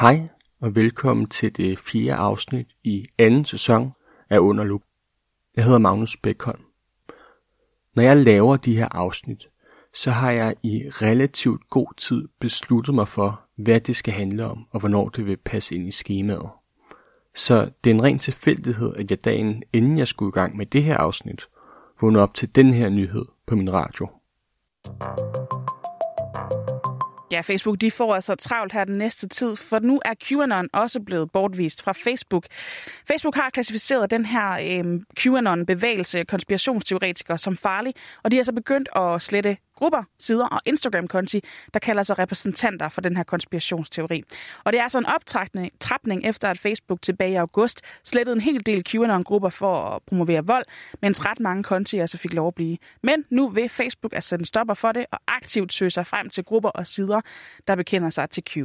Hej og velkommen til det fjerde afsnit i anden sæson af Underlup. Jeg hedder Magnus Bækholm. Når jeg laver de her afsnit, så har jeg i relativt god tid besluttet mig for, hvad det skal handle om, og hvornår det vil passe ind i skemaet. Så det er en ren tilfældighed, at jeg dagen inden jeg skulle i gang med det her afsnit, vågnede op til den her nyhed på min radio. Ja, Facebook de får altså travlt her den næste tid, for nu er QAnon også blevet bortvist fra Facebook. Facebook har klassificeret den her øh, QAnon-bevægelse konspirationsteoretikere som farlig, og de har så begyndt at slette grupper, sider og Instagram-konti, der kalder sig repræsentanter for den her konspirationsteori. Og det er altså en optrækning efter, at Facebook tilbage i august slettede en hel del QAnon-grupper for at promovere vold, mens ret mange konti altså fik lov at blive. Men nu vil Facebook altså sætte en stopper for det og aktivt søge sig frem til grupper og sider, der bekender sig til Q.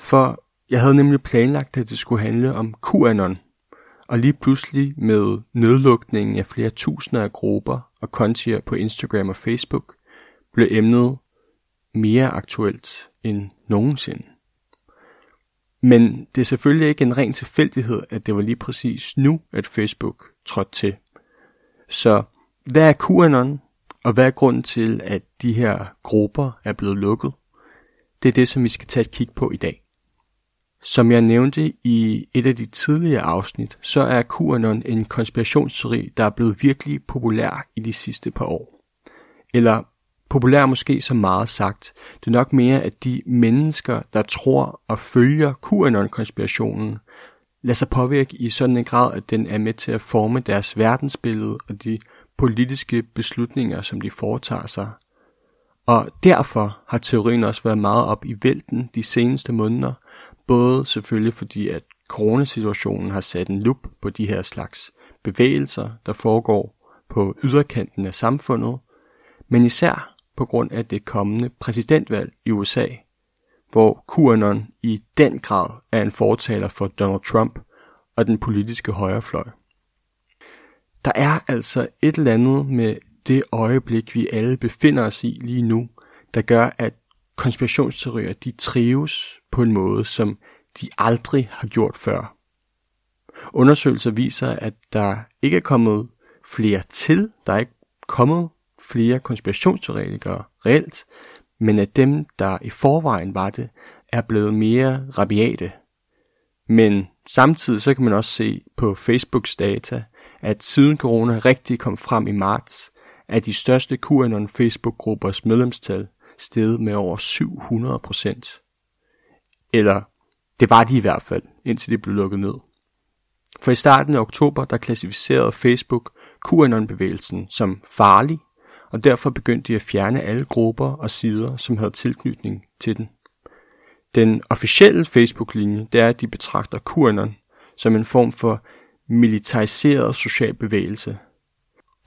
For jeg havde nemlig planlagt, at det skulle handle om QAnon, og lige pludselig med nedlukningen af flere tusinder af grupper og kontier på Instagram og Facebook, blev emnet mere aktuelt end nogensinde. Men det er selvfølgelig ikke en ren tilfældighed, at det var lige præcis nu, at Facebook trådte til. Så hvad er QAnon, og hvad er grunden til, at de her grupper er blevet lukket? Det er det, som vi skal tage et kig på i dag. Som jeg nævnte i et af de tidligere afsnit, så er QAnon en konspirationsteori, der er blevet virkelig populær i de sidste par år. Eller populær måske så meget sagt. Det er nok mere, at de mennesker, der tror og følger QAnon-konspirationen, lader sig påvirke i sådan en grad, at den er med til at forme deres verdensbillede og de politiske beslutninger, som de foretager sig. Og derfor har teorien også været meget op i vælten de seneste måneder, Både selvfølgelig fordi, at coronasituationen har sat en lup på de her slags bevægelser, der foregår på yderkanten af samfundet, men især på grund af det kommende præsidentvalg i USA, hvor QAnon i den grad er en fortaler for Donald Trump og den politiske højrefløj. Der er altså et eller andet med det øjeblik, vi alle befinder os i lige nu, der gør, at konspirationsteorier de trives på en måde, som de aldrig har gjort før. Undersøgelser viser, at der ikke er kommet flere til, der er ikke kommet flere konspirationsteoretikere reelt, men at dem, der i forvejen var det, er blevet mere rabiate. Men samtidig så kan man også se på Facebooks data, at siden corona rigtig kom frem i marts, er de største QAnon Facebook-gruppers medlemstal steget med over 700 procent. Eller det var de i hvert fald, indtil de blev lukket ned. For i starten af oktober, der klassificerede Facebook QAnon-bevægelsen som farlig, og derfor begyndte de at fjerne alle grupper og sider, som havde tilknytning til den. Den officielle Facebook-linje, det er, at de betragter QAnon som en form for militariseret social bevægelse.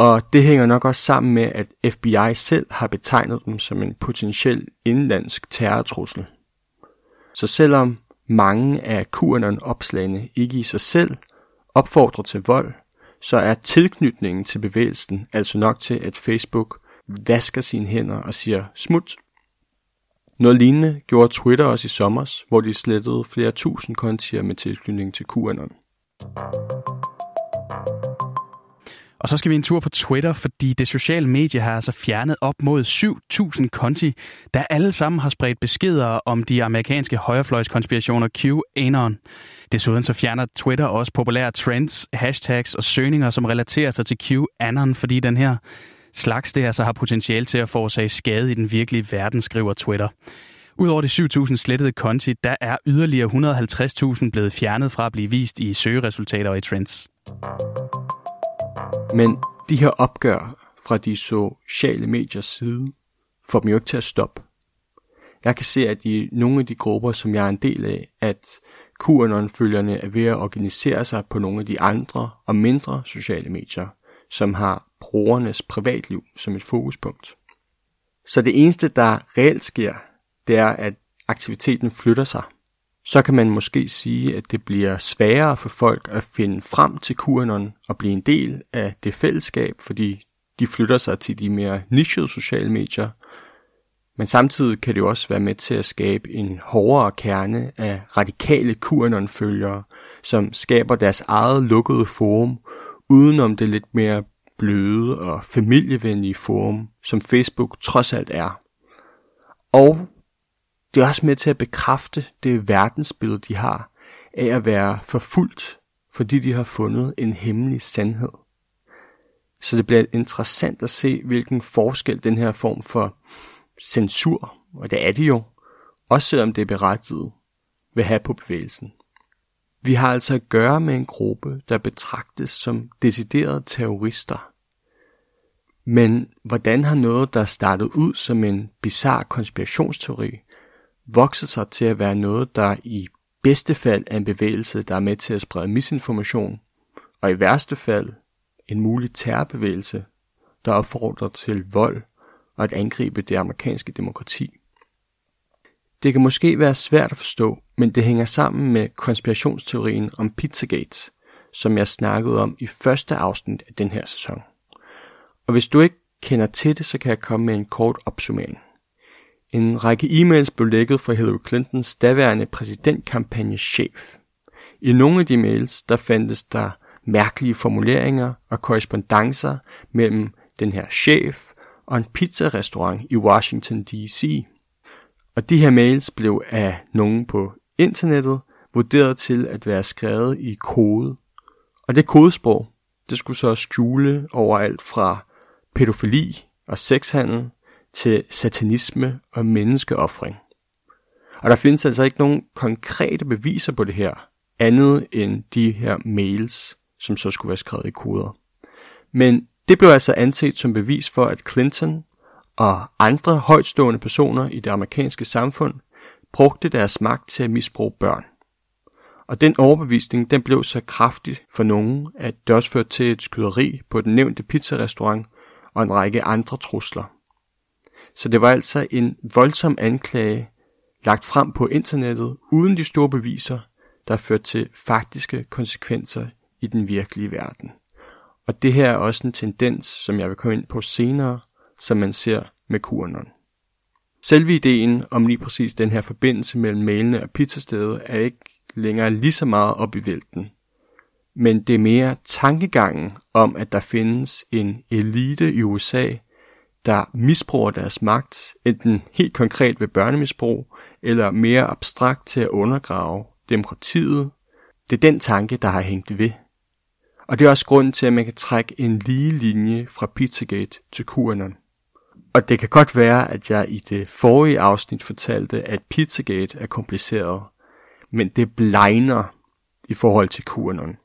Og det hænger nok også sammen med, at FBI selv har betegnet dem som en potentiel indlandsk terrortrussel. Så selvom mange af QAnon-opslagene ikke i sig selv opfordrer til vold, så er tilknytningen til bevægelsen altså nok til, at Facebook vasker sine hænder og siger smut. Noget lignende gjorde Twitter også i sommer, hvor de slettede flere tusind kontier med tilknytning til QAnon. Og så skal vi en tur på Twitter, fordi det sociale medie har altså fjernet op mod 7.000 konti, der alle sammen har spredt beskeder om de amerikanske højrefløjskonspirationer QAnon. Desuden så fjerner Twitter også populære trends, hashtags og søgninger, som relaterer sig til QAnon, fordi den her slags det altså har potentiale til at forårsage skade i den virkelige verden, skriver Twitter. Udover de 7.000 slettede konti, der er yderligere 150.000 blevet fjernet fra at blive vist i søgeresultater og i trends. Men de her opgør fra de sociale mediers side får dem jo ikke til at stoppe. Jeg kan se, at i nogle af de grupper, som jeg er en del af, at QAnon-følgerne er ved at organisere sig på nogle af de andre og mindre sociale medier, som har brugernes privatliv som et fokuspunkt. Så det eneste, der reelt sker, det er, at aktiviteten flytter sig så kan man måske sige, at det bliver sværere for folk at finde frem til QAnon og blive en del af det fællesskab, fordi de flytter sig til de mere nichede sociale medier. Men samtidig kan det jo også være med til at skabe en hårdere kerne af radikale QAnon-følgere, som skaber deres eget lukkede forum, udenom det lidt mere bløde og familievenlige forum, som Facebook trods alt er. Og det er også med til at bekræfte det verdensbillede, de har af at være forfulgt, fordi de har fundet en hemmelig sandhed. Så det bliver interessant at se, hvilken forskel den her form for censur, og det er det jo, også selvom det er berettiget, vil have på bevægelsen. Vi har altså at gøre med en gruppe, der betragtes som deciderede terrorister. Men hvordan har noget, der startede ud som en bizarre konspirationsteori, vokset sig til at være noget, der i bedste fald er en bevægelse, der er med til at sprede misinformation, og i værste fald en mulig terrorbevægelse, der opfordrer til vold og at angribe det amerikanske demokrati. Det kan måske være svært at forstå, men det hænger sammen med konspirationsteorien om Pizzagate, som jeg snakkede om i første afsnit af den her sæson. Og hvis du ikke kender til det, så kan jeg komme med en kort opsummering. En række e-mails blev lækket fra Hillary Clintons daværende præsidentkampagne-chef. I nogle af de mails, der fandtes der mærkelige formuleringer og korrespondencer mellem den her chef og en pizzarestaurant i Washington D.C. Og de her mails blev af nogen på internettet vurderet til at være skrevet i kode. Og det kodesprog, det skulle så skjule overalt fra pædofili og sexhandel til satanisme og menneskeoffring. Og der findes altså ikke nogen konkrete beviser på det her, andet end de her mails, som så skulle være skrevet i koder. Men det blev altså anset som bevis for, at Clinton og andre højtstående personer i det amerikanske samfund brugte deres magt til at misbruge børn. Og den overbevisning den blev så kraftig for nogen, at det også førte til et skyderi på den nævnte pizzarestaurant og en række andre trusler. Så det var altså en voldsom anklage lagt frem på internettet uden de store beviser, der førte til faktiske konsekvenser i den virkelige verden. Og det her er også en tendens, som jeg vil komme ind på senere, som man ser med QAnon. Selve ideen om lige præcis den her forbindelse mellem mailene og pizzastedet er ikke længere lige så meget op i vælten. Men det er mere tankegangen om, at der findes en elite i USA, der misbruger deres magt, enten helt konkret ved børnemisbrug, eller mere abstrakt til at undergrave demokratiet. Det er den tanke, der har hængt ved. Og det er også grunden til, at man kan trække en lige linje fra Pizzagate til QAnon. Og det kan godt være, at jeg i det forrige afsnit fortalte, at Pizzagate er kompliceret, men det blegner i forhold til QAnon.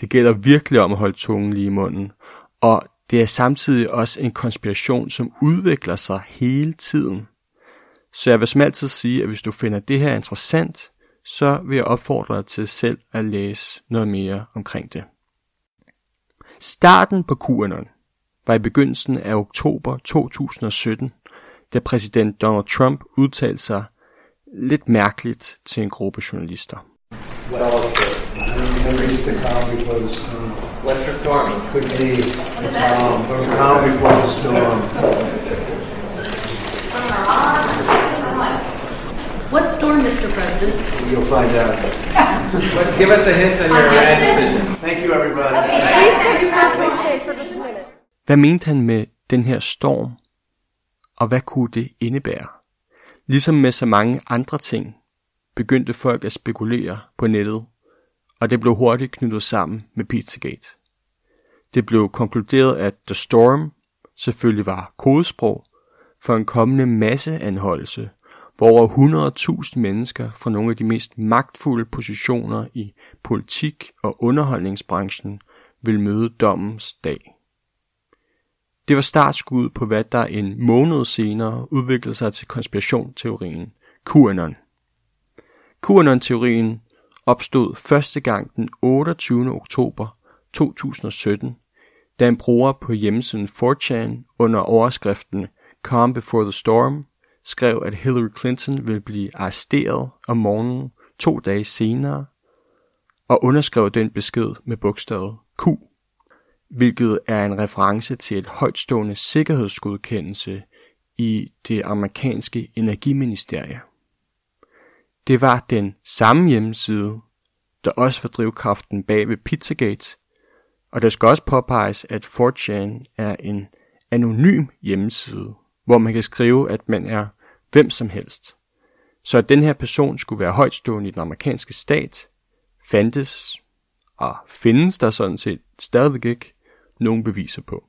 Det gælder virkelig om at holde tungen lige i munden, og det er samtidig også en konspiration, som udvikler sig hele tiden. Så jeg vil som altid sige, at hvis du finder det her interessant, så vil jeg opfordre dig til selv at læse noget mere omkring det. Starten på QAnon var i begyndelsen af oktober 2017, da præsident Donald Trump udtalte sig lidt mærkeligt til en gruppe journalister. What's for stormy? Could be the calm, the calm before the storm. What storm, Mr. President? You'll find out. What, give us a hint on your decision. Thank you, everybody. Hvad mente han med den her storm, og hvad kunne det indebære? Ligesom med så mange andre ting, begyndte folk at spekulere på nettet, og det blev hurtigt knyttet sammen med Pizzagate. Det blev konkluderet, at The Storm selvfølgelig var kodesprog for en kommende masseanholdelse, hvor over 100.000 mennesker fra nogle af de mest magtfulde positioner i politik og underholdningsbranchen vil møde dommens dag. Det var startskud på hvad der en måned senere udviklede sig til konspirationsteorien QAnon. QAnon-teorien opstod første gang den 28. oktober 2017, da en bruger på hjemmesiden 4chan under overskriften Calm Before the Storm skrev, at Hillary Clinton ville blive arresteret om morgenen to dage senere, og underskrev den besked med bogstavet Q hvilket er en reference til et højtstående sikkerhedsgodkendelse i det amerikanske energiministerie. Det var den samme hjemmeside, der også var drivkraften bag ved Pizzagate, og der skal også påpeges, at 4chan er en anonym hjemmeside, hvor man kan skrive, at man er hvem som helst. Så at den her person skulle være højtstående i den amerikanske stat, fandtes og findes der sådan set stadigvæk ikke nogen beviser på.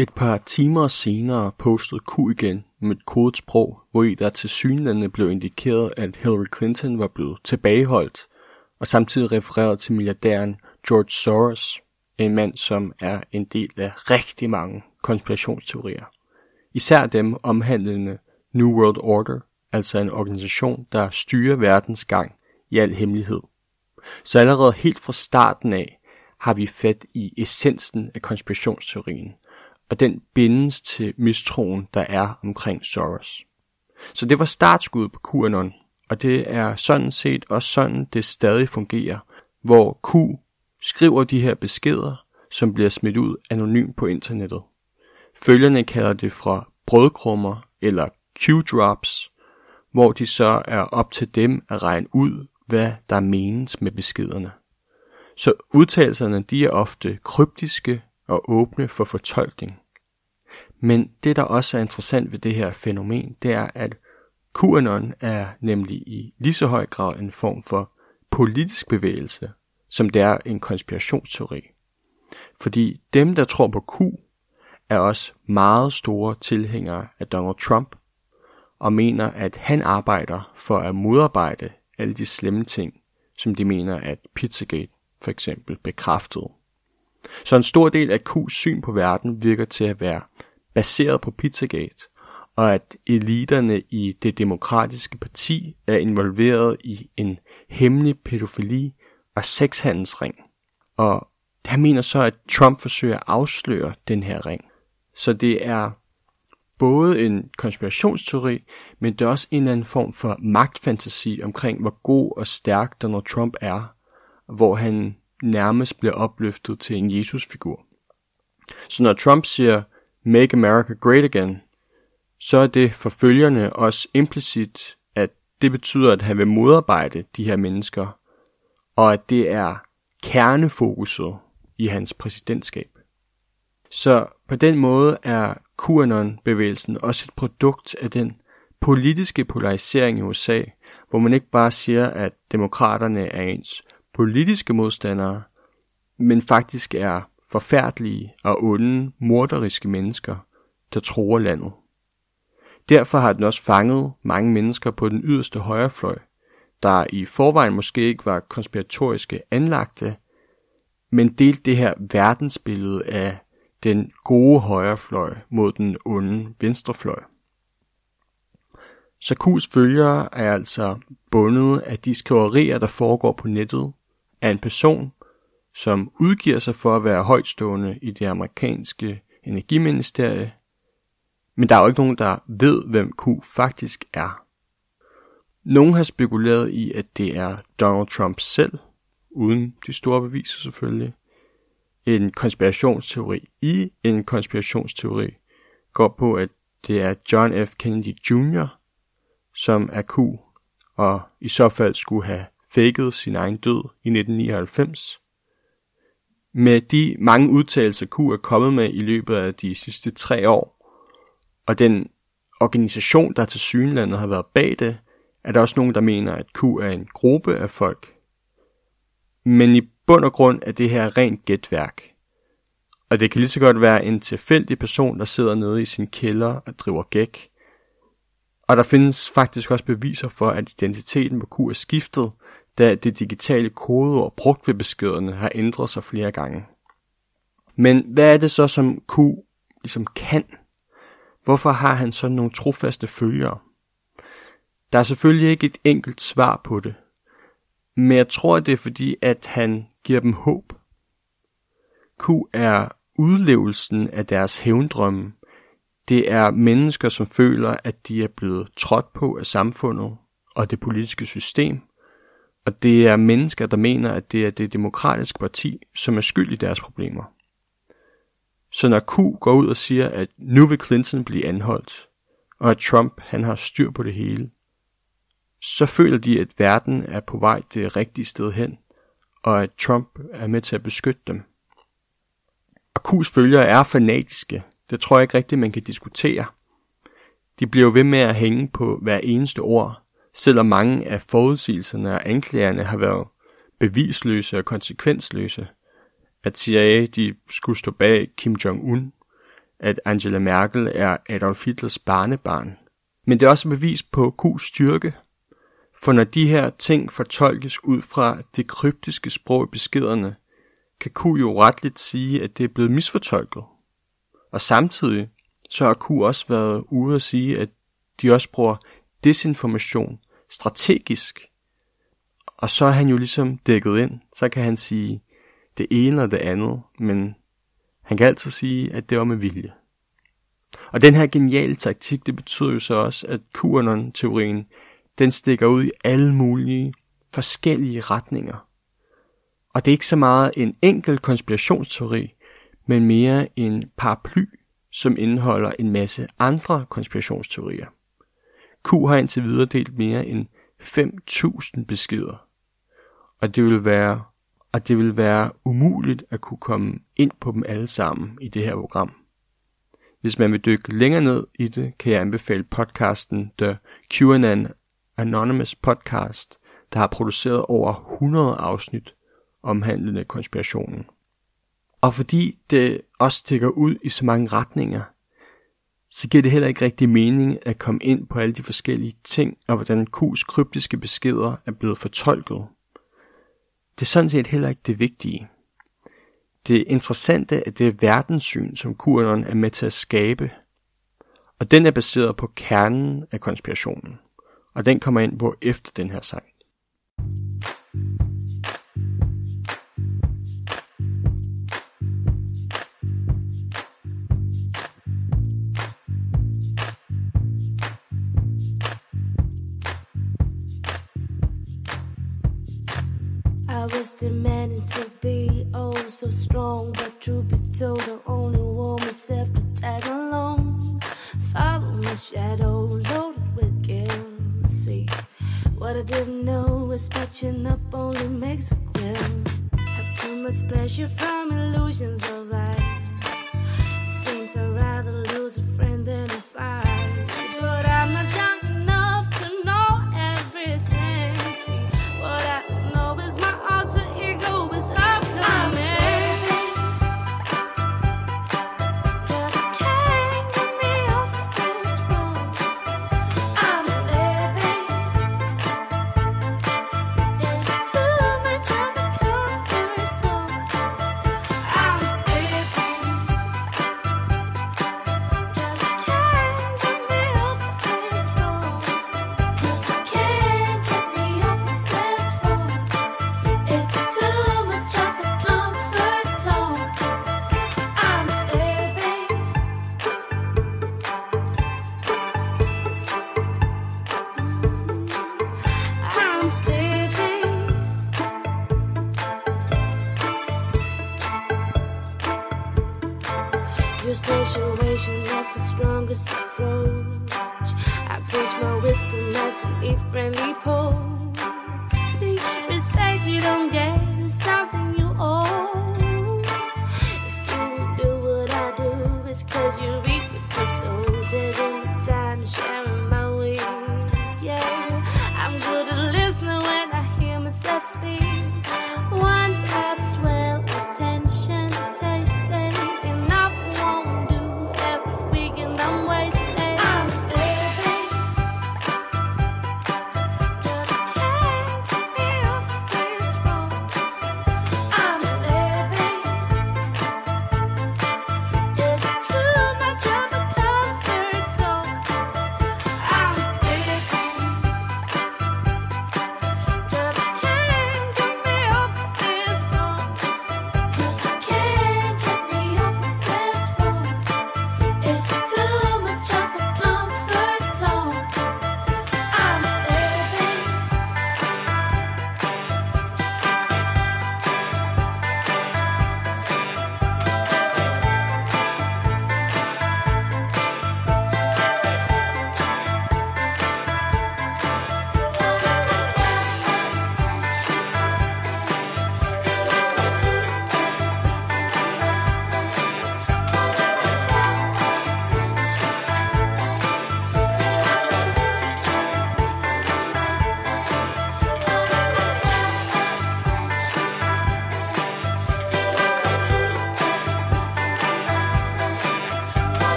Et par timer senere postede Q igen med et kodet sprog, hvor i der til synlande blev indikeret, at Hillary Clinton var blevet tilbageholdt, og samtidig refereret til milliardæren George Soros, en mand, som er en del af rigtig mange konspirationsteorier. Især dem omhandlende New World Order, altså en organisation, der styrer verdens gang i al hemmelighed. Så allerede helt fra starten af har vi fat i essensen af konspirationsteorien, og den bindes til mistroen, der er omkring Soros. Så det var startskuddet på QAnon, og det er sådan set også sådan, det stadig fungerer, hvor Q skriver de her beskeder, som bliver smidt ud anonymt på internettet. Følgerne kalder det fra brødkrummer eller Q-drops, hvor de så er op til dem at regne ud, hvad der menes med beskederne. Så udtalelserne de er ofte kryptiske og åbne for fortolkning. Men det, der også er interessant ved det her fænomen, det er, at QAnon er nemlig i lige så høj grad en form for politisk bevægelse, som det er en konspirationsteori. Fordi dem, der tror på Q, er også meget store tilhængere af Donald Trump, og mener, at han arbejder for at modarbejde alle de slemme ting, som de mener, at Pizzagate for eksempel bekræftede. Så en stor del af Q's syn på verden virker til at være baseret på Pizzagate, og at eliterne i det demokratiske parti er involveret i en hemmelig pædofili og sexhandelsring. Og han mener så, at Trump forsøger at afsløre den her ring. Så det er både en konspirationsteori, men det er også en eller anden form for magtfantasi omkring, hvor god og stærk Donald Trump er, hvor han nærmest bliver opløftet til en Jesusfigur. Så når Trump siger, Make America Great Again, så er det for følgerne også implicit, at det betyder, at han vil modarbejde de her mennesker, og at det er kernefokuset i hans præsidentskab. Så på den måde er QAnon-bevægelsen også et produkt af den politiske polarisering i USA, hvor man ikke bare siger, at demokraterne er ens politiske modstandere, men faktisk er forfærdelige og onde, morderiske mennesker, der tror landet. Derfor har den også fanget mange mennesker på den yderste højrefløj, der i forvejen måske ikke var konspiratoriske anlagte, men delte det her verdensbillede af den gode højrefløj mod den onde venstrefløj. Sarkus følgere er altså bundet af de skriverier, der foregår på nettet af en person, som udgiver sig for at være højtstående i det amerikanske energiministerie, men der er jo ikke nogen, der ved, hvem Q faktisk er. Nogle har spekuleret i, at det er Donald Trump selv, uden de store beviser selvfølgelig. En konspirationsteori i en konspirationsteori går på, at det er John F. Kennedy Jr., som er Q, og i så fald skulle have faked sin egen død i 1999. Med de mange udtalelser Q er kommet med i løbet af de sidste tre år, og den organisation, der til synlandet har været bag det, er der også nogen, der mener, at Q er en gruppe af folk. Men i bund og grund er det her rent gætværk. Og det kan lige så godt være en tilfældig person, der sidder nede i sin kælder og driver gæk. Og der findes faktisk også beviser for, at identiteten på Q er skiftet, da det digitale kodeord brugt ved beskederne har ændret sig flere gange. Men hvad er det så, som Q ligesom kan? Hvorfor har han så nogle trofaste følgere? Der er selvfølgelig ikke et enkelt svar på det, men jeg tror, det er fordi, at han giver dem håb. Q er udlevelsen af deres hævndrømme. Det er mennesker, som føler, at de er blevet trådt på af samfundet og det politiske system. Og det er mennesker, der mener, at det er det demokratiske parti, som er skyld i deres problemer. Så når Q går ud og siger, at nu vil Clinton blive anholdt, og at Trump han har styr på det hele, så føler de, at verden er på vej det rigtige sted hen, og at Trump er med til at beskytte dem. Og Q's følgere er fanatiske. Det tror jeg ikke rigtigt, man kan diskutere. De bliver jo ved med at hænge på hver eneste ord, selvom mange af forudsigelserne og anklagerne har været bevisløse og konsekvensløse. At CIA de skulle stå bag Kim Jong-un, at Angela Merkel er Adolf Hitlers barnebarn. Men det er også bevis på Q's styrke, for når de her ting fortolkes ud fra det kryptiske sprog i beskederne, kan Q jo retligt sige, at det er blevet misfortolket. Og samtidig så har Q også været ude at sige, at de også bruger desinformation strategisk. Og så er han jo ligesom dækket ind. Så kan han sige det ene og det andet, men han kan altid sige, at det var med vilje. Og den her geniale taktik, det betyder jo så også, at QAnon-teorien, den stikker ud i alle mulige forskellige retninger. Og det er ikke så meget en enkel konspirationsteori, men mere en paraply, som indeholder en masse andre konspirationsteorier. Q har indtil videre delt mere end 5.000 beskeder, og det vil være og det vil være umuligt at kunne komme ind på dem alle sammen i det her program. Hvis man vil dykke længere ned i det, kan jeg anbefale podcasten The QAnon Anonymous Podcast, der har produceret over 100 afsnit omhandlende konspirationen. Og fordi det også stikker ud i så mange retninger, så giver det heller ikke rigtig mening at komme ind på alle de forskellige ting, og hvordan Q's kryptiske beskeder er blevet fortolket. Det er sådan set heller ikke det vigtige. Det interessante er det verdenssyn, som QAnon er med til at skabe, og den er baseret på kernen af konspirationen, og den kommer ind på efter den her sang. I was demanding to be oh so strong, but truth be told, I only want myself to tag along. Follow my shadow, loaded with guilt. See, what I didn't know is patching up only makes it grim. Have too much pleasure from illusions life. Seems I'd rather lose a friend than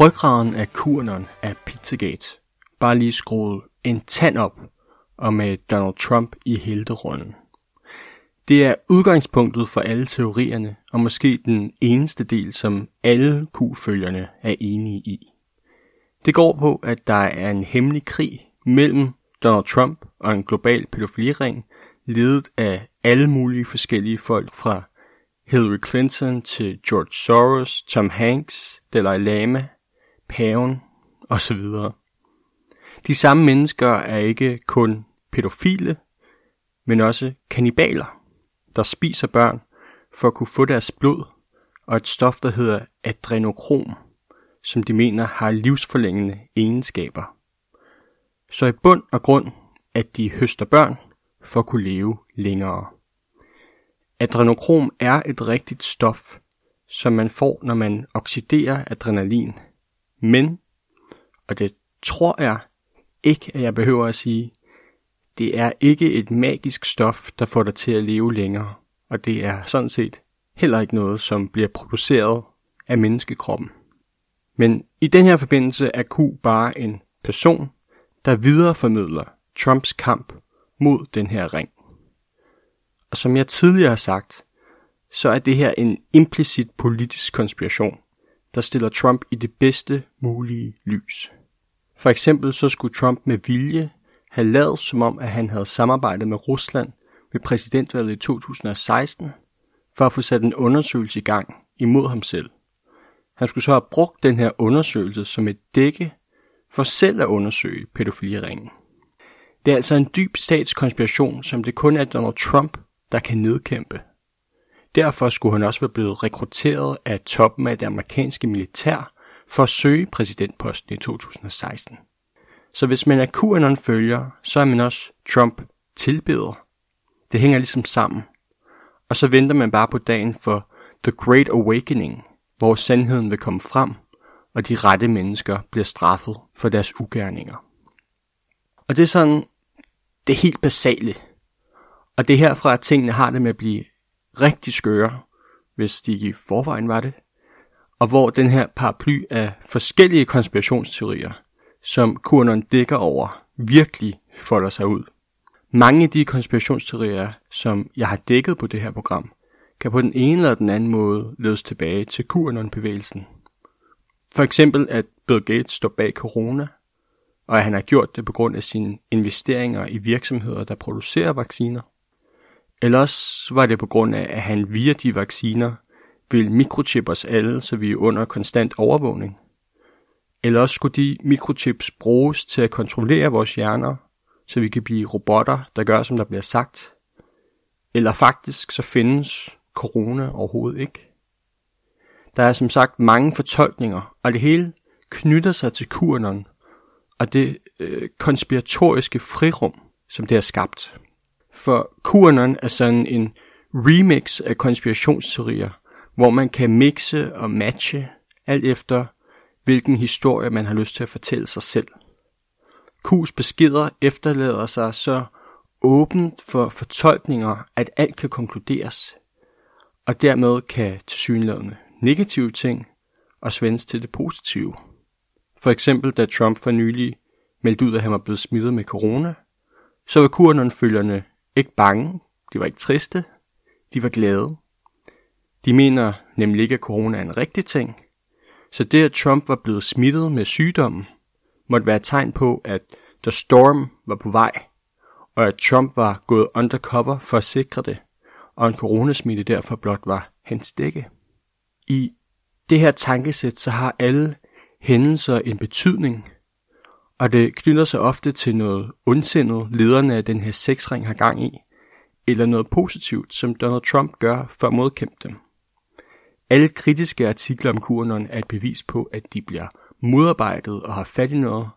Ryggraden af kurneren er Pizzagate. Bare lige skruet en tand op, og med Donald Trump i helterollen. Det er udgangspunktet for alle teorierne, og måske den eneste del, som alle Q-følgerne er enige i. Det går på, at der er en hemmelig krig mellem Donald Trump og en global pædofiliring, ledet af alle mulige forskellige folk fra Hillary Clinton til George Soros, Tom Hanks, Dalai Lama, paven osv. De samme mennesker er ikke kun pædofile, men også kannibaler, der spiser børn for at kunne få deres blod og et stof, der hedder adrenokrom, som de mener har livsforlængende egenskaber. Så i bund og grund, at de høster børn for at kunne leve længere. Adrenokrom er et rigtigt stof, som man får, når man oxiderer adrenalin. Men, og det tror jeg ikke, at jeg behøver at sige, det er ikke et magisk stof, der får dig til at leve længere, og det er sådan set heller ikke noget, som bliver produceret af menneskekroppen. Men i den her forbindelse er Q bare en person, der videreformidler Trumps kamp mod den her ring. Og som jeg tidligere har sagt, så er det her en implicit politisk konspiration, der stiller Trump i det bedste mulige lys. For eksempel så skulle Trump med vilje have lavet som om, at han havde samarbejdet med Rusland ved præsidentvalget i 2016, for at få sat en undersøgelse i gang imod ham selv. Han skulle så have brugt den her undersøgelse som et dække for selv at undersøge pædofiliringen. Det er altså en dyb statskonspiration, som det kun er Donald Trump, der kan nedkæmpe. Derfor skulle han også være blevet rekrutteret af toppen af det amerikanske militær for at søge præsidentposten i 2016. Så hvis man er QAnon-følger, så er man også Trump-tilbeder. Det hænger ligesom sammen. Og så venter man bare på dagen for The Great Awakening, hvor sandheden vil komme frem, og de rette mennesker bliver straffet for deres ugerninger. Og det er sådan det helt basale. Og det er herfra, at tingene har det med at blive rigtig skøre, hvis de i forvejen var det. Og hvor den her paraply af forskellige konspirationsteorier, som QAnon dækker over, virkelig folder sig ud. Mange af de konspirationsteorier, som jeg har dækket på det her program, kan på den ene eller den anden måde ledes tilbage til QAnon-bevægelsen. For eksempel, at Bill Gates står bag corona, og at han har gjort det på grund af sine investeringer i virksomheder, der producerer vacciner. Ellers var det på grund af, at han via de vacciner vil mikrochip os alle, så vi er under konstant overvågning. Eller også skulle de mikrochips bruges til at kontrollere vores hjerner, så vi kan blive robotter, der gør, som der bliver sagt. Eller faktisk så findes corona overhovedet ikke. Der er som sagt mange fortolkninger, og det hele knytter sig til QAnon og det øh, konspiratoriske frirum, som det har skabt. For QAnon er sådan en remix af konspirationsteorier, hvor man kan mixe og matche alt efter, hvilken historie man har lyst til at fortælle sig selv. Q's beskeder efterlader sig så åbent for fortolkninger, at alt kan konkluderes, og dermed kan tilsyneladende negative ting og svendes til det positive. For eksempel da Trump for nylig meldte ud, at han var blevet smittet med corona, så var QAnon-følgerne ikke bange, de var ikke triste, de var glade. De mener nemlig ikke, at corona er en rigtig ting, så det, at Trump var blevet smittet med sygdommen, måtte være et tegn på, at The Storm var på vej, og at Trump var gået undercover for at sikre det, og en coronasmitte derfor blot var hans dække. I det her tankesæt, så har alle hændelser en betydning, og det knytter sig ofte til noget ondsindet, lederne af den her sexring har gang i, eller noget positivt, som Donald Trump gør for at modkæmpe dem. Alle kritiske artikler om QAnon er et bevis på, at de bliver modarbejdet og har fat i noget,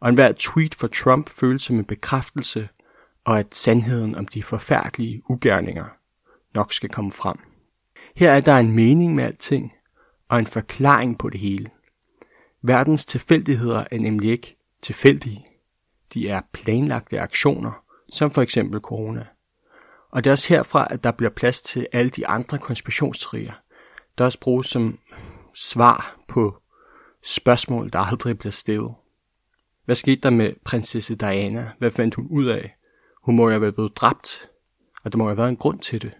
og enhver tweet for Trump føles som en bekræftelse, og at sandheden om de forfærdelige ugerninger nok skal komme frem. Her er der en mening med alting, og en forklaring på det hele. Verdens tilfældigheder er nemlig ikke tilfældige. De er planlagte aktioner, som for eksempel corona. Og det er også herfra, at der bliver plads til alle de andre konspirationsteorier, der også bruges som svar på spørgsmål, der aldrig bliver stillet. Hvad skete der med prinsesse Diana? Hvad fandt hun ud af? Hun må jo have været blevet dræbt, og der må jo have været en grund til det.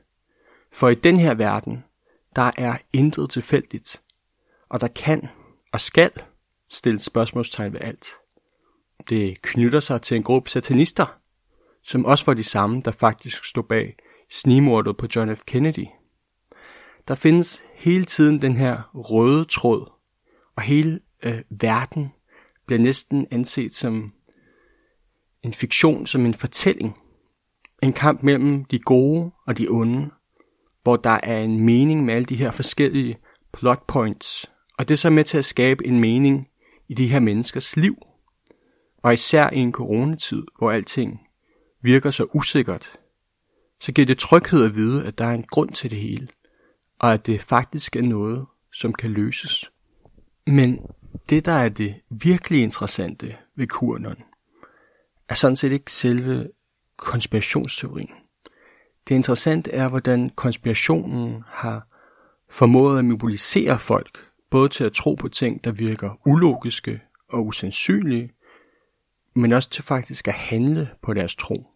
For i den her verden, der er intet tilfældigt, og der kan og skal stilles spørgsmålstegn ved alt. Det knytter sig til en gruppe satanister, som også var de samme, der faktisk stod bag snigmordet på John F. Kennedy. Der findes hele tiden den her røde tråd, og hele øh, verden bliver næsten anset som en fiktion, som en fortælling. En kamp mellem de gode og de onde, hvor der er en mening med alle de her forskellige plot points. Og det er så med til at skabe en mening i de her menneskers liv. Og især i en coronatid, hvor alting virker så usikkert, så giver det tryghed at vide, at der er en grund til det hele, og at det faktisk er noget, som kan løses. Men det, der er det virkelig interessante ved QAnon, er sådan set ikke selve konspirationsteorien. Det interessante er, hvordan konspirationen har formået at mobilisere folk, både til at tro på ting, der virker ulogiske og usandsynlige, men også til faktisk at handle på deres tro.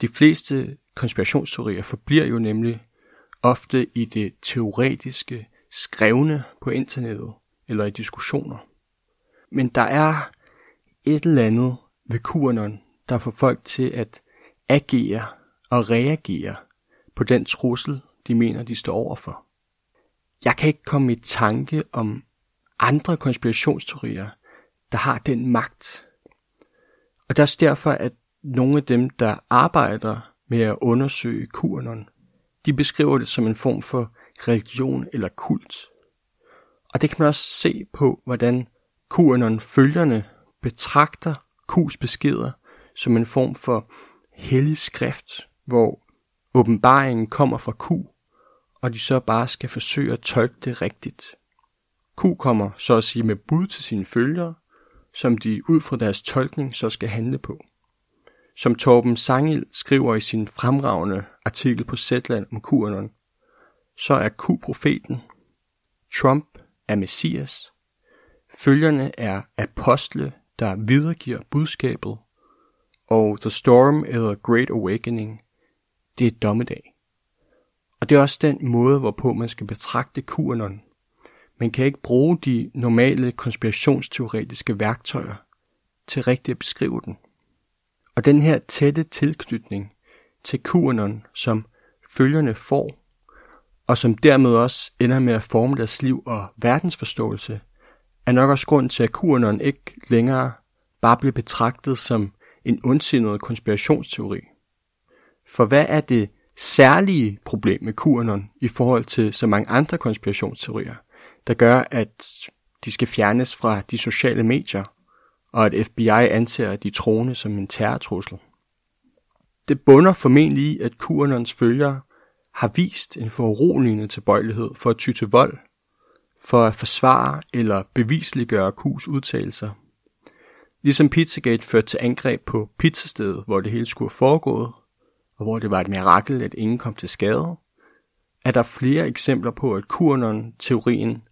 De fleste konspirationsteorier forbliver jo nemlig ofte i det teoretiske, skrevne på internettet eller i diskussioner. Men der er et eller andet ved QAnon, der får folk til at agere og reagere på den trussel, de mener, de står overfor. Jeg kan ikke komme i tanke om andre konspirationsteorier, der har den magt. Og det er også derfor, at nogle af dem, der arbejder med at undersøge QAnon, de beskriver det som en form for religion eller kult. Og det kan man også se på, hvordan QAnon-følgerne betragter Q's beskeder som en form for hellig skrift, hvor åbenbaringen kommer fra Q, og de så bare skal forsøge at tolke det rigtigt. Q kommer så at sige med bud til sine følgere, som de ud fra deres tolkning så skal handle på. Som Torben Sangil skriver i sin fremragende artikel på Zetland om QAnon, så er Q profeten, Trump er messias, følgerne er apostle, der videregiver budskabet, og The Storm eller Great Awakening, det er dommedag. Og det er også den måde, hvorpå man skal betragte QAnon. Man kan ikke bruge de normale konspirationsteoretiske værktøjer til rigtigt at beskrive den. Og den her tætte tilknytning til QAnon, som følgerne får, og som dermed også ender med at forme deres liv og verdensforståelse, er nok også grund til, at QAnon ikke længere bare bliver betragtet som en ondsindet konspirationsteori. For hvad er det særlige problem med QAnon i forhold til så mange andre konspirationsteorier, der gør, at de skal fjernes fra de sociale medier, og at FBI anser de troende som en terrortrussel? Det bunder formentlig i, at QAnons følgere har vist en foruroligende tilbøjelighed for at ty til vold, for at forsvare eller bevisliggøre Q's udtalelser. Ligesom Pizzagate førte til angreb på pizzastedet, hvor det hele skulle have foregået, og hvor det var et mirakel, at ingen kom til skade, er der flere eksempler på, at QAnon-teorien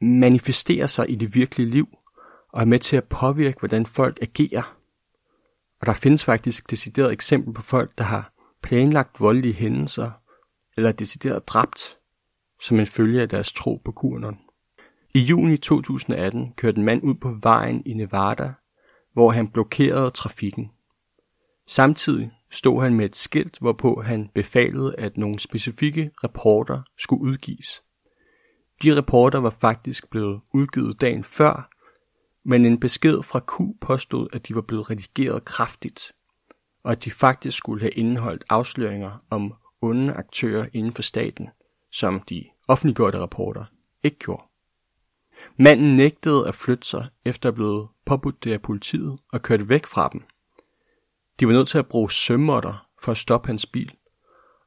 manifesterer sig i det virkelige liv og er med til at påvirke, hvordan folk agerer. Og der findes faktisk decideret eksempel på folk, der har planlagt voldelige hændelser eller decideret dræbt som en følge af deres tro på QAnon. I juni 2018 kørte en mand ud på vejen i Nevada, hvor han blokerede trafikken. Samtidig stod han med et skilt, hvorpå han befalede, at nogle specifikke rapporter skulle udgives. De rapporter var faktisk blevet udgivet dagen før, men en besked fra Q påstod, at de var blevet redigeret kraftigt, og at de faktisk skulle have indeholdt afsløringer om onde aktører inden for staten, som de offentliggjorte rapporter ikke gjorde. Manden nægtede at flytte sig efter at blive påbudt det af politiet og kørte væk fra dem. De var nødt til at bruge sømmotter for at stoppe hans bil,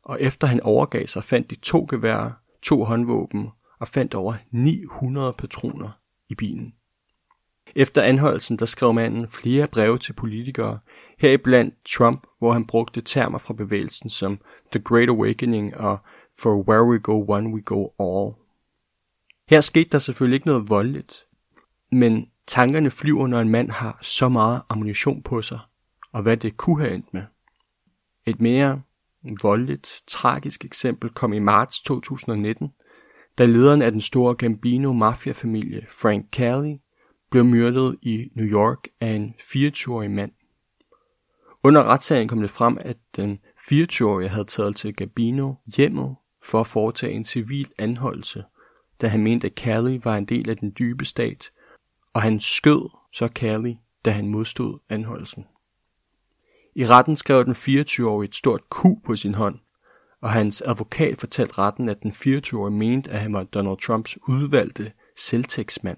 og efter han overgav sig, fandt de to geværer, to håndvåben og fandt over 900 patroner i bilen. Efter anholdelsen der skrev manden flere breve til politikere, heriblandt Trump, hvor han brugte termer fra bevægelsen som The Great Awakening og For Where We Go One We Go All. Her skete der selvfølgelig ikke noget voldeligt, Men tankerne flyver, når en mand har så meget ammunition på sig, og hvad det kunne have endt med. Et mere voldeligt, tragisk eksempel kom i marts 2019, da lederen af den store Gambino mafiafamilie, Frank Cali, blev myrdet i New York af en 24-årig mand. Under retssagen kom det frem, at den 24-årige havde taget til Gambino hjemmet for at foretage en civil anholdelse, da han mente, at Cali var en del af den dybe stat, og han skød så Cali, da han modstod anholdelsen. I retten skrev den 24-årige et stort Q på sin hånd, og hans advokat fortalte retten, at den 24-årige mente, at han var Donald Trumps udvalgte selvtægtsmand.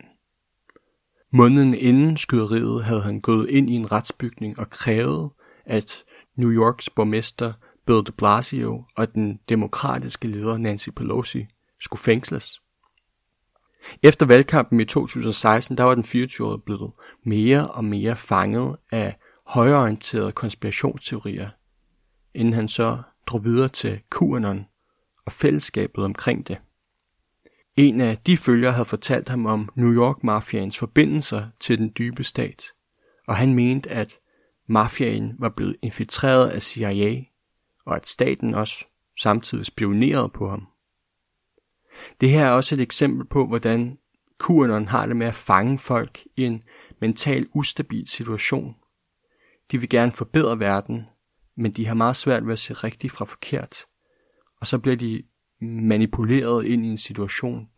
Måneden inden skyderiet havde han gået ind i en retsbygning og krævet, at New Yorks borgmester Bill de Blasio og den demokratiske leder Nancy Pelosi skulle fængsles. Efter valgkampen i 2016, der var den 24-årige blevet mere og mere fanget af højreorienterede konspirationsteorier, inden han så drog videre til QAnon og fællesskabet omkring det. En af de følgere havde fortalt ham om New York Mafiaens forbindelser til den dybe stat, og han mente, at mafiaen var blevet infiltreret af CIA, og at staten også samtidig spionerede på ham. Det her er også et eksempel på, hvordan QAnon har det med at fange folk i en mental ustabil situation. De vil gerne forbedre verden, men de har meget svært ved at se rigtigt fra forkert. Og så bliver de manipuleret ind i en situation,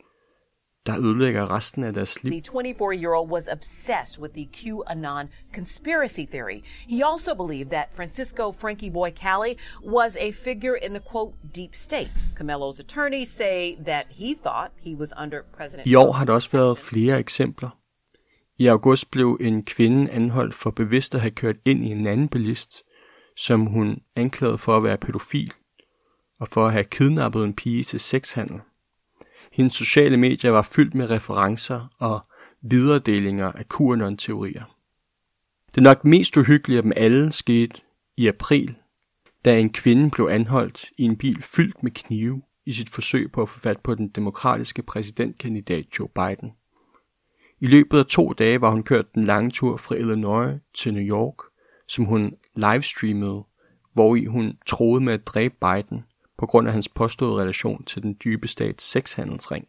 der ødelægger resten af deres liv. The 24-year-old was obsessed with the QAnon conspiracy theory. He also believed that Francisco Frankie Boy Cali was a figure in the quote deep state. Camello's attorneys say that he thought he was under President I år har der også været flere eksempler. I august blev en kvinde anholdt for bevidst at have kørt ind i en anden bilist, som hun anklagede for at være pædofil og for at have kidnappet en pige til sexhandel. Hendes sociale medier var fyldt med referencer og videredelinger af QAnon-teorier. Det nok mest uhyggelige af dem alle skete i april, da en kvinde blev anholdt i en bil fyldt med knive i sit forsøg på at få fat på den demokratiske præsidentkandidat Joe Biden. I løbet af to dage var hun kørt den lange tur fra Illinois til New York, som hun livestreamede, hvor i hun troede med at dræbe Biden – på grund af hans påståede relation til den dybe stats sexhandelsring.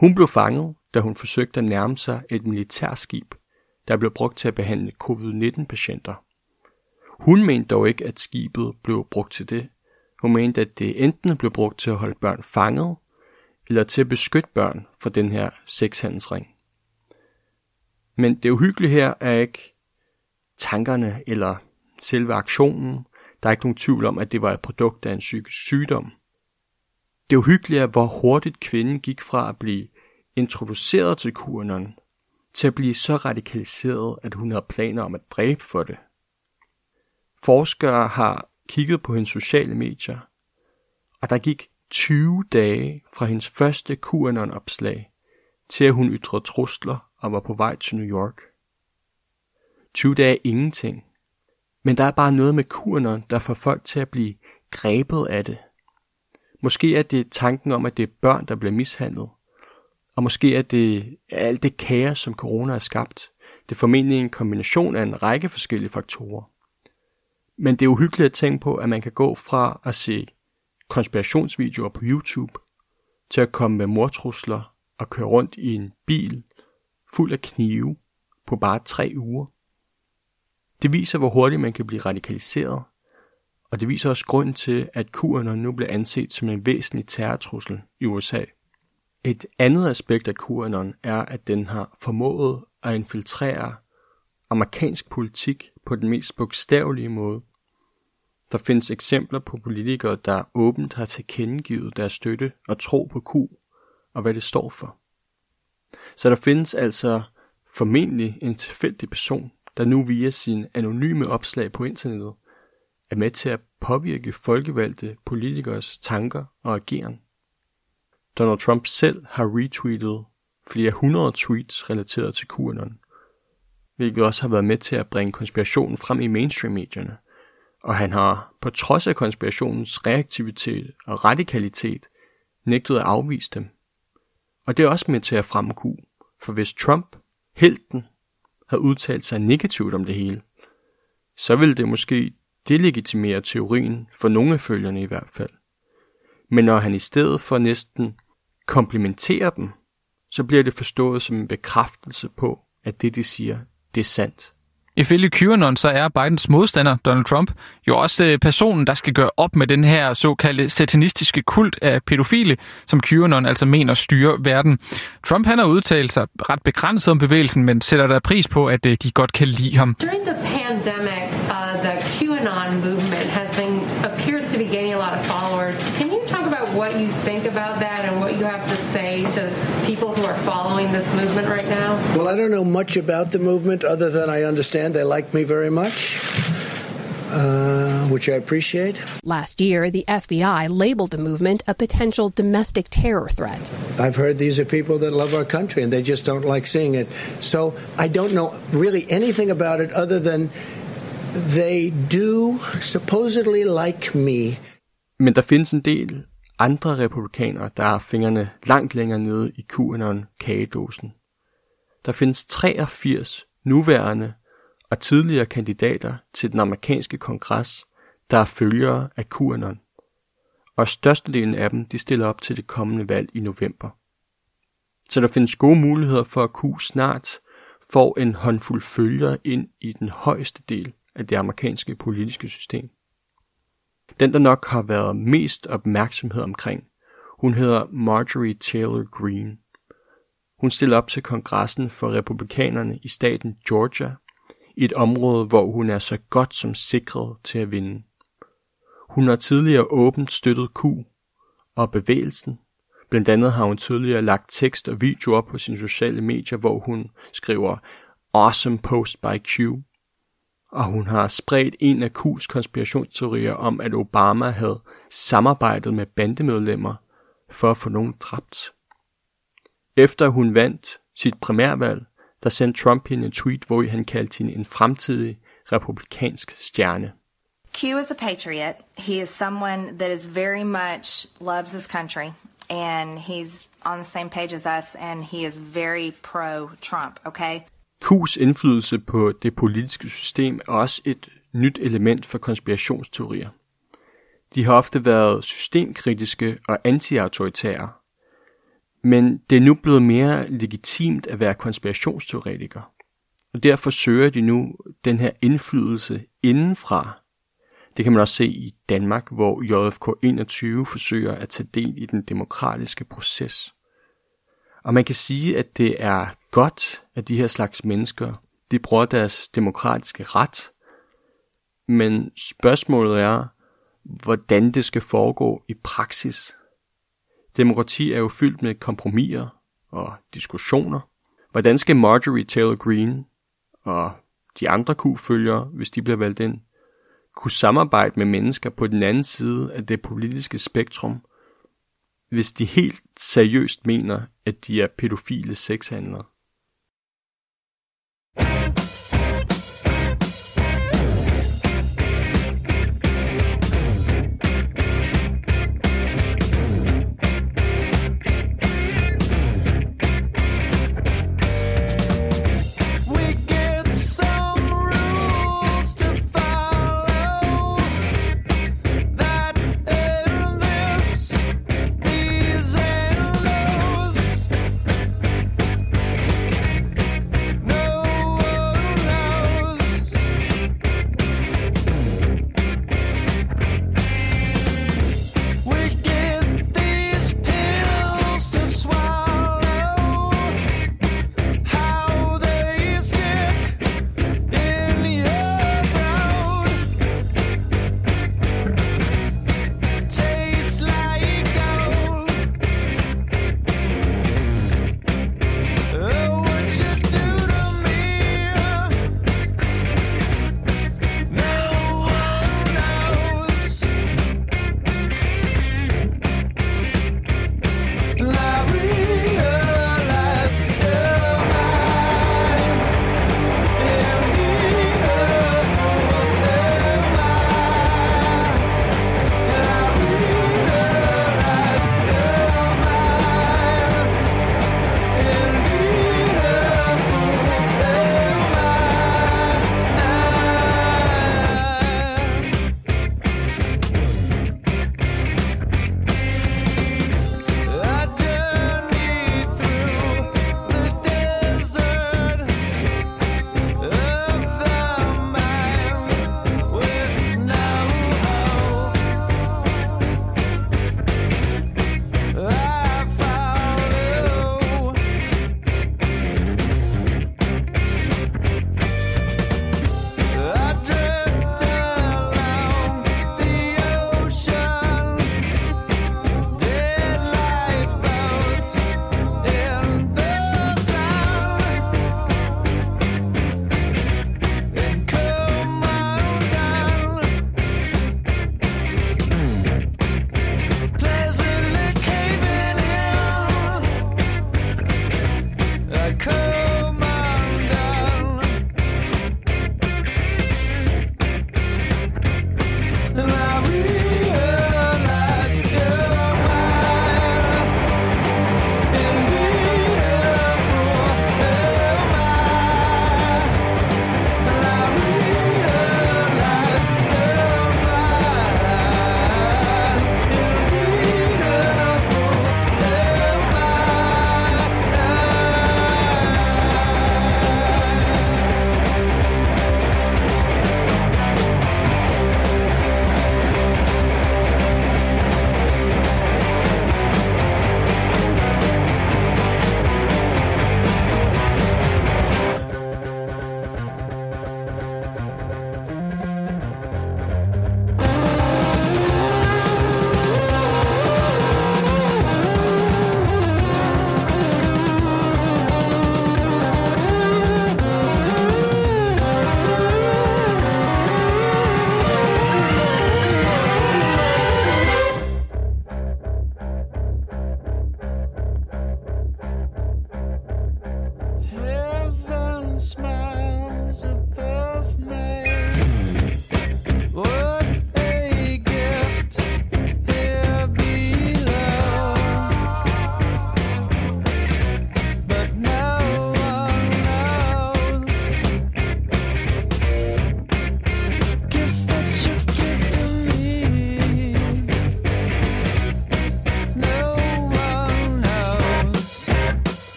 Hun blev fanget, da hun forsøgte at nærme sig et militærskib, der blev brugt til at behandle covid-19-patienter. Hun mente dog ikke, at skibet blev brugt til det. Hun mente, at det enten blev brugt til at holde børn fanget, eller til at beskytte børn fra den her sexhandelsring. Men det uhyggelige her er ikke tankerne eller selve aktionen, der er ikke nogen tvivl om, at det var et produkt af en psykisk sygdom. Det uhyggelige er, hvor hurtigt kvinden gik fra at blive introduceret til QAnon, til at blive så radikaliseret, at hun havde planer om at dræbe for det. Forskere har kigget på hendes sociale medier, og der gik 20 dage fra hendes første QAnon-opslag, til at hun ytrede trusler og var på vej til New York. 20 dage ingenting. Men der er bare noget med kurner, der får folk til at blive grebet af det. Måske er det tanken om, at det er børn, der bliver mishandlet. Og måske er det alt det kaos, som corona har skabt. Det er formentlig en kombination af en række forskellige faktorer. Men det er uhyggeligt at tænke på, at man kan gå fra at se konspirationsvideoer på YouTube, til at komme med mortrusler og køre rundt i en bil fuld af knive på bare tre uger. Det viser, hvor hurtigt man kan blive radikaliseret, og det viser også grund til, at QAnon nu bliver anset som en væsentlig terrortrussel i USA. Et andet aspekt af QAnon er, at den har formået at infiltrere amerikansk politik på den mest bogstavelige måde. Der findes eksempler på politikere, der åbent har tilkendegivet deres støtte og tro på Q og hvad det står for. Så der findes altså formentlig en tilfældig person, der nu via sin anonyme opslag på internettet er med til at påvirke folkevalgte politikers tanker og ageren. Donald Trump selv har retweetet flere hundrede tweets relateret til QAnon, hvilket også har været med til at bringe konspirationen frem i mainstream-medierne, og han har, på trods af konspirationens reaktivitet og radikalitet, nægtet at afvise dem. Og det er også med til at fremme Q, For hvis Trump, helten, havde udtalt sig negativt om det hele, så ville det måske delegitimere teorien for nogle af følgerne i hvert fald. Men når han i stedet for næsten komplimenterer dem, så bliver det forstået som en bekræftelse på, at det de siger, det er sandt. Ifølge QAnon så er Bidens modstander, Donald Trump, jo også øh, personen, der skal gøre op med den her såkaldte satanistiske kult af pædofile, som QAnon altså mener styrer verden. Trump han har udtalt sig ret begrænset om bevægelsen, men sætter der pris på, at øh, de godt kan lide ham. During the pandemic, uh, the QAnon movement this movement right now? Well, I don't know much about the movement other than I understand they like me very much, uh, which I appreciate. Last year, the FBI labeled the movement a potential domestic terror threat. I've heard these are people that love our country and they just don't like seeing it. So I don't know really anything about it other than they do supposedly like me. Men der findes en del andre republikanere, der har fingrene langt længere nede i QAnon-kagedåsen. Der findes 83 nuværende og tidligere kandidater til den amerikanske kongres, der er følgere af QAnon. Og størstedelen af dem de stiller op til det kommende valg i november. Så der findes gode muligheder for at Q snart får en håndfuld følgere ind i den højeste del af det amerikanske politiske system. Den, der nok har været mest opmærksomhed omkring, hun hedder Marjorie Taylor Greene. Hun stiller op til kongressen for republikanerne i staten Georgia, i et område, hvor hun er så godt som sikret til at vinde. Hun har tidligere åbent støttet Q og bevægelsen. Blandt andet har hun tidligere lagt tekst og video op på sine sociale medier, hvor hun skriver Awesome Post by Q og hun har spredt en af Q's konspirationsteorier om, at Obama havde samarbejdet med bandemedlemmer for at få nogen dræbt. Efter hun vandt sit primærvalg, der sendte Trump hende en tweet, hvor han kaldte hende en fremtidig republikansk stjerne. Q is a patriot. He is someone that is very much loves his country, and he's on the same page as us, and he is very pro-Trump, okay? Q's indflydelse på det politiske system er også et nyt element for konspirationsteorier. De har ofte været systemkritiske og antiautoritære, men det er nu blevet mere legitimt at være konspirationsteoretiker. Og derfor søger de nu den her indflydelse indenfra. Det kan man også se i Danmark, hvor JFK 21 forsøger at tage del i den demokratiske proces. Og man kan sige, at det er godt, at de her slags mennesker, de bruger deres demokratiske ret. Men spørgsmålet er, hvordan det skal foregå i praksis. Demokrati er jo fyldt med kompromiser og diskussioner. Hvordan skal Marjorie Taylor Greene og de andre Q-følgere, hvis de bliver valgt ind, kunne samarbejde med mennesker på den anden side af det politiske spektrum, hvis de helt seriøst mener, at de er pædofile sexhandlere.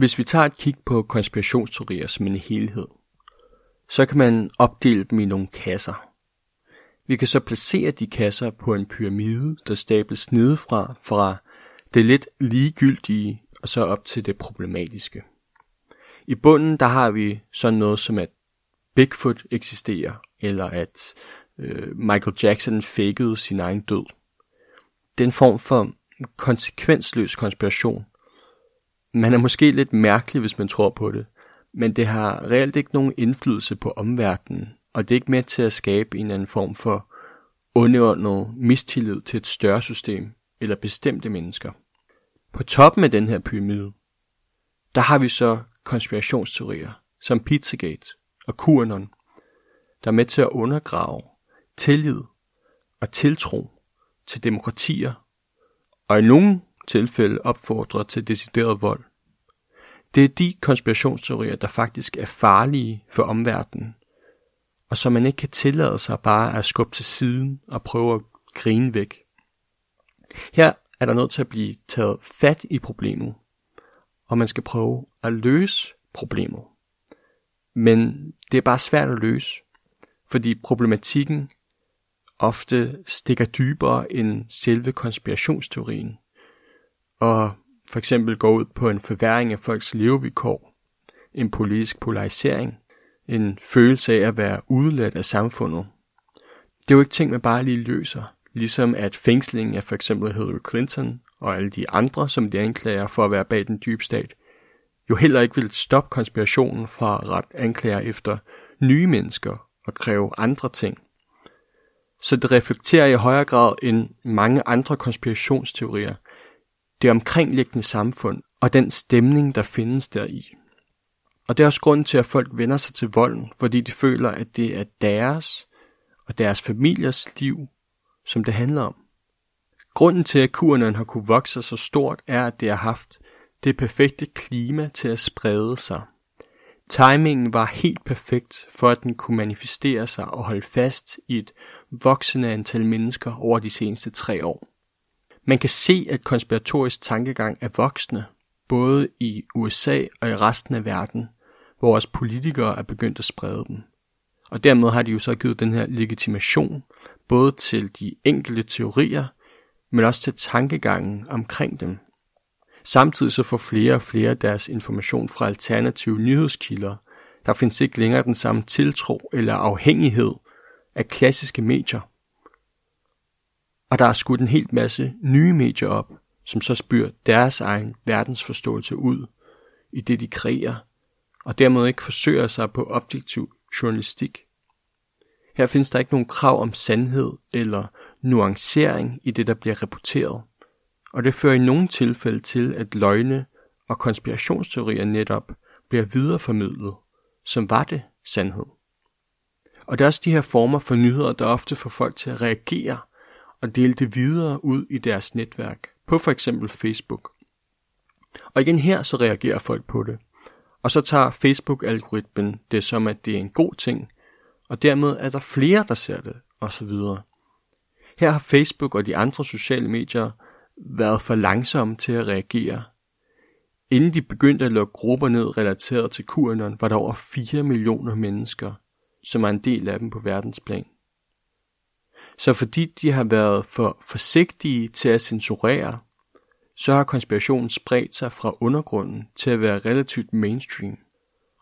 Hvis vi tager et kig på konspirationsteorier som en helhed, så kan man opdele dem i nogle kasser. Vi kan så placere de kasser på en pyramide, der stables nedefra fra det lidt ligegyldige og så op til det problematiske. I bunden der har vi sådan noget som at Bigfoot eksisterer, eller at øh, Michael Jackson fakede sin egen død. Den form for konsekvensløs konspiration. Man er måske lidt mærkelig, hvis man tror på det, men det har reelt ikke nogen indflydelse på omverdenen, og det er ikke med til at skabe en eller anden form for underordnet mistillid til et større system eller bestemte mennesker. På toppen af den her pyramide, der har vi så konspirationsteorier som Pizzagate og QAnon, der er med til at undergrave tillid og tiltro til demokratier, og i nogle tilfælde opfordrer til decideret vold. Det er de konspirationsteorier, der faktisk er farlige for omverdenen, og som man ikke kan tillade sig bare at skubbe til siden og prøve at grine væk. Her er der nødt til at blive taget fat i problemet, og man skal prøve at løse problemet. Men det er bare svært at løse, fordi problematikken ofte stikker dybere end selve konspirationsteorien, og for eksempel går ud på en forværing af folks levevilkår, en politisk polarisering, en følelse af at være udladt af samfundet. Det er jo ikke ting, man bare lige løser, ligesom at fængslingen af for eksempel Hillary Clinton og alle de andre, som de anklager for at være bag den dybe stat, jo heller ikke vil stoppe konspirationen fra at ret anklager efter nye mennesker og kræve andre ting. Så det reflekterer i højere grad end mange andre konspirationsteorier det omkringliggende samfund og den stemning, der findes deri. Og det er også grunden til, at folk vender sig til volden, fordi de føler, at det er deres og deres familiers liv, som det handler om. Grunden til, at QAnon har kunne vokse så stort, er, at det har haft det perfekte klima til at sprede sig. Timingen var helt perfekt for, at den kunne manifestere sig og holde fast i et voksende antal mennesker over de seneste tre år. Man kan se, at konspiratorisk tankegang er voksende, både i USA og i resten af verden, hvor også politikere er begyndt at sprede den. Og dermed har de jo så givet den her legitimation, både til de enkelte teorier, men også til tankegangen omkring dem. Samtidig så får flere og flere deres information fra alternative nyhedskilder. Der findes ikke længere den samme tiltro eller afhængighed af klassiske medier. Og der er skudt en helt masse nye medier op, som så spyr deres egen verdensforståelse ud i det, de kreerer, og dermed ikke forsøger sig på objektiv journalistik. Her findes der ikke nogen krav om sandhed eller nuancering i det, der bliver rapporteret. Og det fører i nogle tilfælde til, at løgne og konspirationsteorier netop bliver videreformidlet, som var det sandhed. Og det er også de her former for nyheder, der ofte får folk til at reagere og dele det videre ud i deres netværk, på for eksempel Facebook. Og igen her så reagerer folk på det. Og så tager Facebook-algoritmen det som, at det er en god ting, og dermed er der flere, der ser det, osv. Her har Facebook og de andre sociale medier været for langsomme til at reagere. Inden de begyndte at lukke grupper ned relateret til QAnon, var der over 4 millioner mennesker, som er en del af dem på verdensplan. Så fordi de har været for forsigtige til at censurere, så har konspirationen spredt sig fra undergrunden til at være relativt mainstream.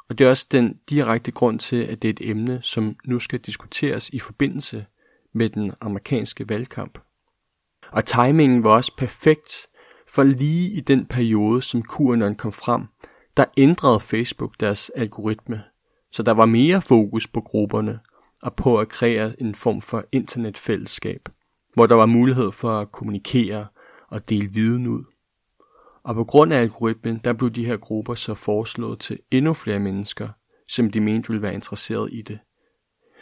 Og det er også den direkte grund til, at det er et emne, som nu skal diskuteres i forbindelse med den amerikanske valgkamp. Og timingen var også perfekt, for lige i den periode, som QAnon kom frem, der ændrede Facebook deres algoritme, så der var mere fokus på grupperne og på at kreere en form for internetfællesskab, hvor der var mulighed for at kommunikere og dele viden ud. Og på grund af algoritmen, der blev de her grupper så foreslået til endnu flere mennesker, som de mente ville være interesseret i det.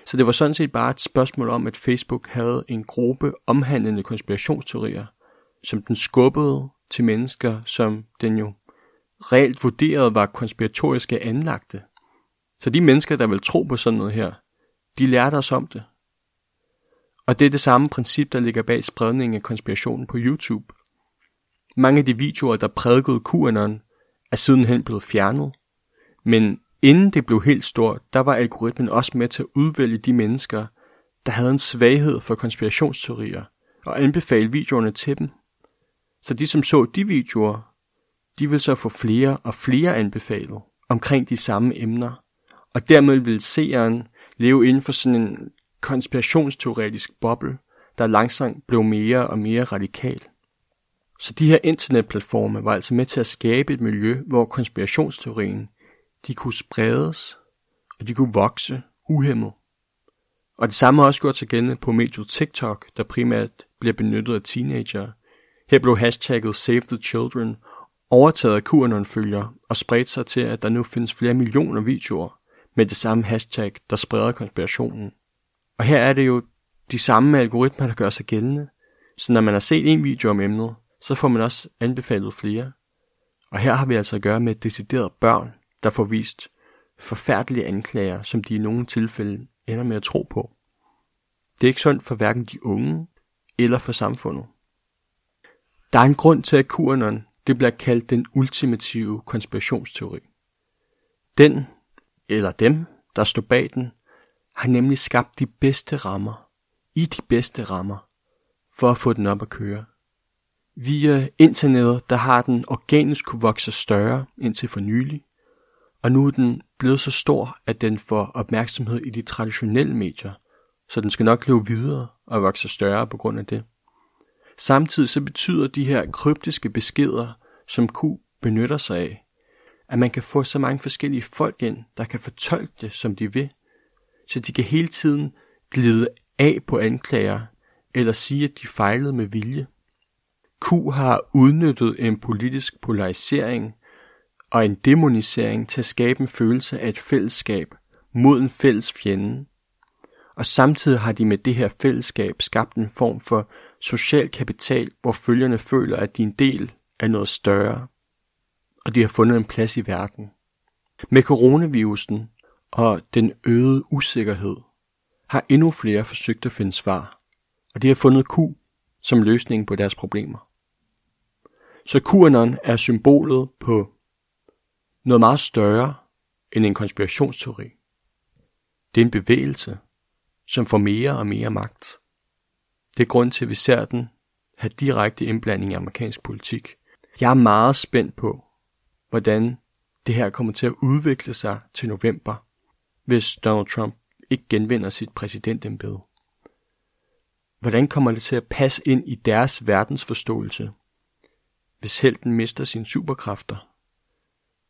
Så det var sådan set bare et spørgsmål om, at Facebook havde en gruppe omhandlende konspirationsteorier, som den skubbede til mennesker, som den jo reelt vurderede var konspiratoriske anlagte. Så de mennesker, der vil tro på sådan noget her, de lærte os om det. Og det er det samme princip, der ligger bag spredningen af konspirationen på YouTube. Mange af de videoer, der prædikede QAnon, er sidenhen blevet fjernet. Men inden det blev helt stort, der var algoritmen også med til at udvælge de mennesker, der havde en svaghed for konspirationsteorier, og anbefale videoerne til dem. Så de, som så de videoer, de vil så få flere og flere anbefalet omkring de samme emner, og dermed vil seeren leve inden for sådan en konspirationsteoretisk boble, der langsomt blev mere og mere radikal. Så de her internetplatforme var altså med til at skabe et miljø, hvor konspirationsteorien de kunne spredes, og de kunne vokse uhemmet. Og det samme har også gjort sig gældende på mediet TikTok, der primært bliver benyttet af teenager. Her blev hashtagget Save the Children overtaget af QAnon-følgere og spredt sig til, at der nu findes flere millioner videoer med det samme hashtag, der spreder konspirationen. Og her er det jo de samme algoritmer, der gør sig gældende. Så når man har set en video om emnet, så får man også anbefalet flere. Og her har vi altså at gøre med deciderede børn, der får vist forfærdelige anklager, som de i nogle tilfælde ender med at tro på. Det er ikke sundt for hverken de unge eller for samfundet. Der er en grund til, at QAnon det bliver kaldt den ultimative konspirationsteori. Den, eller dem, der står bag den, har nemlig skabt de bedste rammer, i de bedste rammer, for at få den op at køre. Via internettet, der har den organisk kunne vokse større indtil for nylig, og nu er den blevet så stor, at den får opmærksomhed i de traditionelle medier, så den skal nok leve videre og vokse større på grund af det. Samtidig så betyder de her kryptiske beskeder, som Q benytter sig af, at man kan få så mange forskellige folk ind, der kan fortolke det, som de vil, så de kan hele tiden glide af på anklager, eller sige, at de fejlede med vilje. Q har udnyttet en politisk polarisering og en demonisering til at skabe en følelse af et fællesskab mod en fælles fjende. Og samtidig har de med det her fællesskab skabt en form for social kapital, hvor følgerne føler, at de er en del af noget større, og de har fundet en plads i verden. Med coronavirusen og den øgede usikkerhed har endnu flere forsøgt at finde svar, og de har fundet Q som løsning på deres problemer. Så QAnon er symbolet på noget meget større end en konspirationsteori. Det er en bevægelse, som får mere og mere magt. Det er grund til, at vi ser den have direkte indblanding i amerikansk politik. Jeg er meget spændt på, hvordan det her kommer til at udvikle sig til november, hvis Donald Trump ikke genvinder sit præsidentembede. Hvordan kommer det til at passe ind i deres verdensforståelse, hvis helten mister sine superkræfter?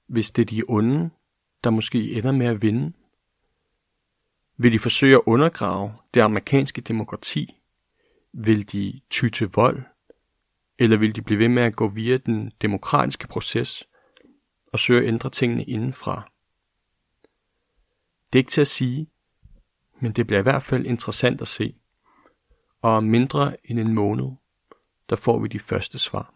Hvis det er de onde, der måske ender med at vinde? Vil de forsøge at undergrave det amerikanske demokrati? Vil de ty til vold? Eller vil de blive ved med at gå via den demokratiske proces og søge at ændre tingene indenfra? Det er ikke til at sige, men det bliver i hvert fald interessant at se. Og om mindre end en måned, der får vi de første svar.